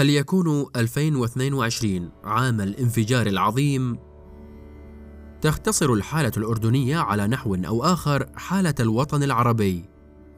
هل يكون 2022 عام الانفجار العظيم؟ تختصر الحالة الأردنية على نحو أو آخر حالة الوطن العربي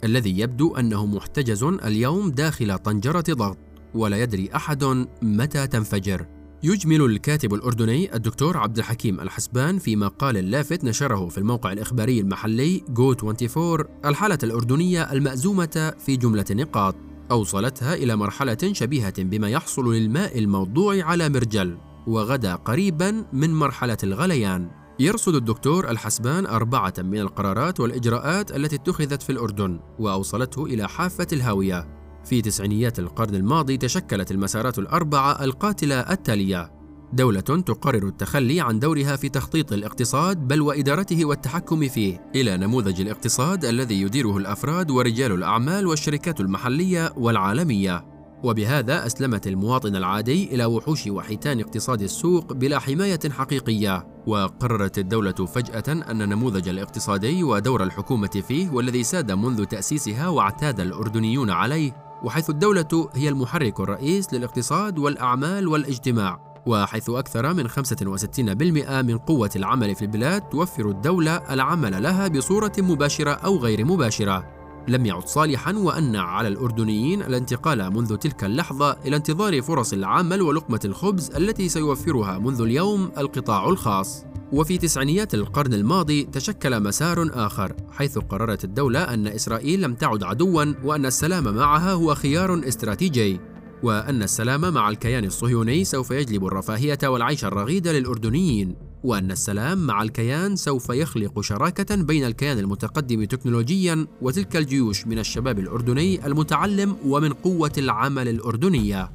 الذي يبدو أنه محتجز اليوم داخل طنجرة ضغط ولا يدري أحد متى تنفجر يجمل الكاتب الأردني الدكتور عبد الحكيم الحسبان في مقال لافت نشره في الموقع الإخباري المحلي جو 24 الحالة الأردنية المأزومة في جملة نقاط أوصلتها إلى مرحلة شبيهة بما يحصل للماء الموضوع على مرجل وغدا قريبا من مرحلة الغليان. يرصد الدكتور الحسبان أربعة من القرارات والإجراءات التي اتخذت في الأردن وأوصلته إلى حافة الهاوية. في تسعينيات القرن الماضي تشكلت المسارات الأربعة القاتلة التالية. دولة تقرر التخلي عن دورها في تخطيط الاقتصاد بل وإدارته والتحكم فيه. إلى نموذج الاقتصاد الذي يديره الأفراد ورجال الأعمال والشركات المحلية والعالمية. وبهذا أسلمت المواطن العادي إلى وحوش وحيتان اقتصاد السوق بلا حماية حقيقية. وقررت الدولة فجأة أن النموذج الاقتصادي ودور الحكومة فيه والذي ساد منذ تأسيسها واعتاد الأردنيون عليه وحيث الدولة هي المحرك الرئيس للاقتصاد والأعمال والاجتماع. وحيث أكثر من 65% من قوة العمل في البلاد توفر الدولة العمل لها بصورة مباشرة أو غير مباشرة. لم يعد صالحا وأن على الأردنيين الانتقال منذ تلك اللحظة إلى انتظار فرص العمل ولقمة الخبز التي سيوفرها منذ اليوم القطاع الخاص. وفي تسعينيات القرن الماضي تشكل مسار آخر حيث قررت الدولة أن إسرائيل لم تعد عدوا وأن السلام معها هو خيار استراتيجي. وأن السلام مع الكيان الصهيوني سوف يجلب الرفاهية والعيش الرغيد للأردنيين وأن السلام مع الكيان سوف يخلق شراكة بين الكيان المتقدم تكنولوجيا وتلك الجيوش من الشباب الأردني المتعلم ومن قوة العمل الأردنية.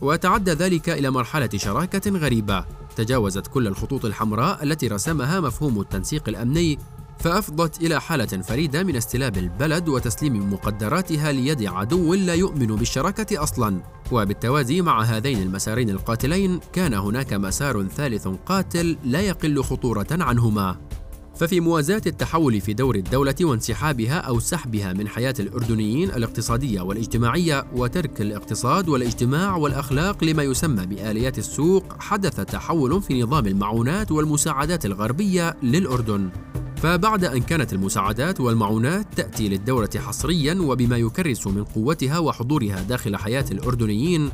وتعدى ذلك إلى مرحلة شراكة غريبة تجاوزت كل الخطوط الحمراء التي رسمها مفهوم التنسيق الأمني فأفضت إلى حالة فريدة من استلاب البلد وتسليم مقدراتها ليد عدو لا يؤمن بالشراكة أصلا. وبالتوازي مع هذين المسارين القاتلين كان هناك مسار ثالث قاتل لا يقل خطورة عنهما. ففي موازاة التحول في دور الدولة وانسحابها أو سحبها من حياة الأردنيين الاقتصادية والاجتماعية وترك الاقتصاد والاجتماع والأخلاق لما يسمى بآليات السوق حدث تحول في نظام المعونات والمساعدات الغربية للأردن. فبعد أن كانت المساعدات والمعونات تأتي للدولة حصريا وبما يكرس من قوتها وحضورها داخل حياة الأردنيين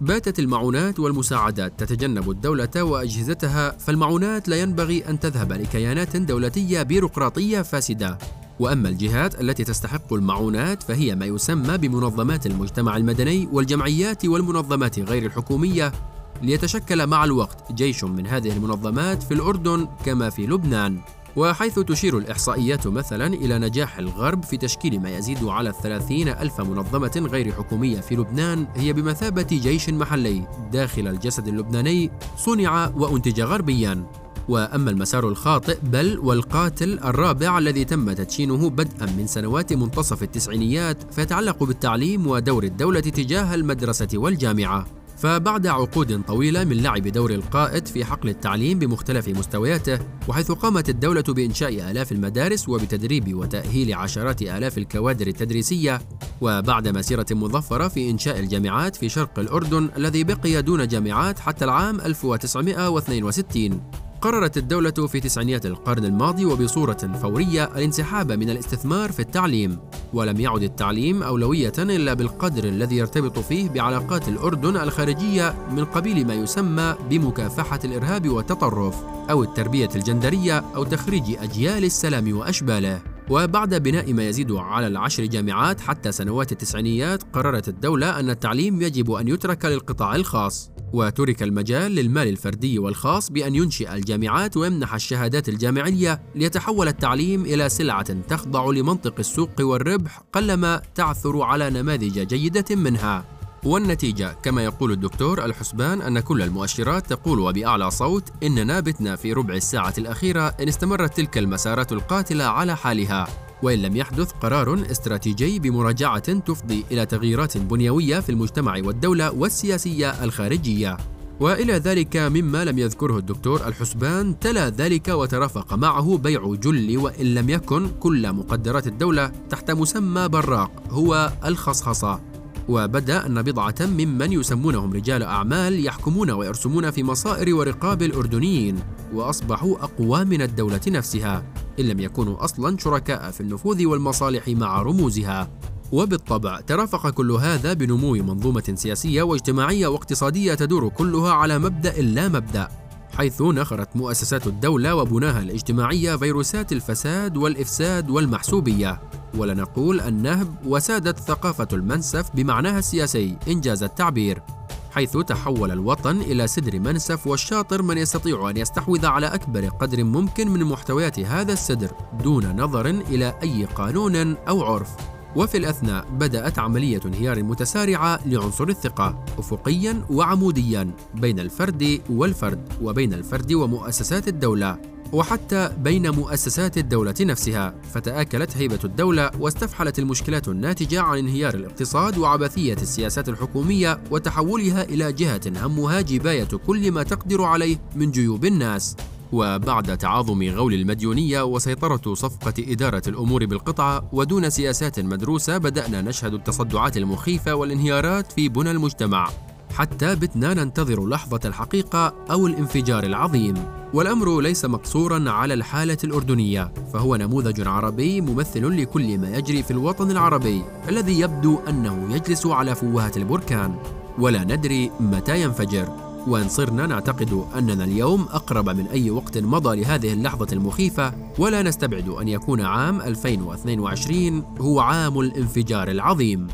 باتت المعونات والمساعدات تتجنب الدولة وأجهزتها فالمعونات لا ينبغي أن تذهب لكيانات دولتية بيروقراطية فاسدة. وأما الجهات التي تستحق المعونات فهي ما يسمى بمنظمات المجتمع المدني والجمعيات والمنظمات غير الحكومية. ليتشكل مع الوقت جيش من هذه المنظمات في الأردن كما في لبنان. وحيث تشير الإحصائيات مثلا إلى نجاح الغرب في تشكيل ما يزيد على الثلاثين ألف منظمة غير حكومية في لبنان هي بمثابة جيش محلي. داخل الجسد اللبناني صنع وأنتج غربيا. وأما المسار الخاطئ بل والقاتل الرابع الذي تم تدشينه بدءا من سنوات منتصف التسعينيات فيتعلق بالتعليم ودور الدولة تجاه المدرسة والجامعة. فبعد عقود طويلة من لعب دور القائد في حقل التعليم بمختلف مستوياته وحيث قامت الدولة بإنشاء آلاف المدارس وبتدريب وتأهيل عشرات آلاف الكوادر التدريسية. وبعد مسيرة مظفرة في إنشاء الجامعات في شرق الأردن الذي بقي دون جامعات حتى العام 1962 قررت الدولة في تسعينيات القرن الماضي وبصورة فورية الانسحاب من الاستثمار في التعليم، ولم يعد التعليم أولوية إلا بالقدر الذي يرتبط فيه بعلاقات الأردن الخارجية من قبيل ما يسمى بمكافحة الإرهاب والتطرف، أو التربية الجندرية أو تخريج أجيال السلام وأشباله. وبعد بناء ما يزيد على العشر جامعات حتى سنوات التسعينيات قررت الدولة أن التعليم يجب أن يترك للقطاع الخاص وترك المجال للمال الفردي والخاص بأن ينشئ الجامعات ويمنح الشهادات الجامعية ليتحول التعليم إلى سلعة تخضع لمنطق السوق والربح قلما تعثر على نماذج جيدة منها. والنتيجة كما يقول الدكتور الحسبان أن كل المؤشرات تقول وبأعلى صوت إننا بتنا في ربع الساعة الأخيرة إن استمرت تلك المسارات القاتلة على حالها. وإن لم يحدث قرار استراتيجي بمراجعة تفضي إلى تغييرات بنيوية في المجتمع والدولة والسياسية الخارجية. وإلى ذلك مما لم يذكره الدكتور الحسبان تلا ذلك وترافق معه بيع جل وإن لم يكن كل مقدرات الدولة تحت مسمى براق هو الخصخصة. وبدأ أن بضعة ممن يسمونهم رجال أعمال يحكمون ويرسمون في مصائر ورقاب الأردنيين وأصبحوا أقوى من الدولة نفسها. إن لم يكونوا أصلا شركاء في النفوذ والمصالح مع رموزها. وبالطبع ترافق كل هذا بنمو منظومة سياسية واجتماعية واقتصادية تدور كلها على مبدأ لا مبدأ حيث نخرت مؤسسات الدولة وبناها الاجتماعية فيروسات الفساد والإفساد والمحسوبية. ولا نقول النهب وسادت ثقافة المنسف بمعناها السياسي إنجاز التعبير. حيث تحول الوطن إلى سدر منسف والشاطر من يستطيع أن يستحوذ على أكبر قدر ممكن من محتويات هذا السدر دون نظر إلى أي قانون أو عرف. وفي الأثناء بدأت عملية انهيار متسارعة لعنصر الثقة أفقيا وعموديا بين الفرد والفرد وبين الفرد ومؤسسات الدولة. وحتى بين مؤسسات الدولة نفسها فتآكلت هيبة الدولة واستفحلت المشكلات الناتجة عن انهيار الاقتصاد وعبثية السياسات الحكومية وتحولها إلى جهة همها جباية كل ما تقدر عليه من جيوب الناس. وبعد تعاظم غول المديونية وسيطرة صفقة إدارة الأمور بالقطعة ودون سياسات مدروسة بدأنا نشهد التصدعات المخيفة والانهيارات في بنى المجتمع. حتى بتنا ننتظر لحظة الحقيقة أو الانفجار العظيم. والأمر ليس مقصورا على الحالة الأردنية فهو نموذج عربي ممثل لكل ما يجري في الوطن العربي الذي يبدو أنه يجلس على فوهة البركان. ولا ندري متى ينفجر. وإن صرنا نعتقد أننا اليوم أقرب من أي وقت مضى لهذه اللحظة المخيفة ولا نستبعد أن يكون عام 2022 هو عام الانفجار العظيم.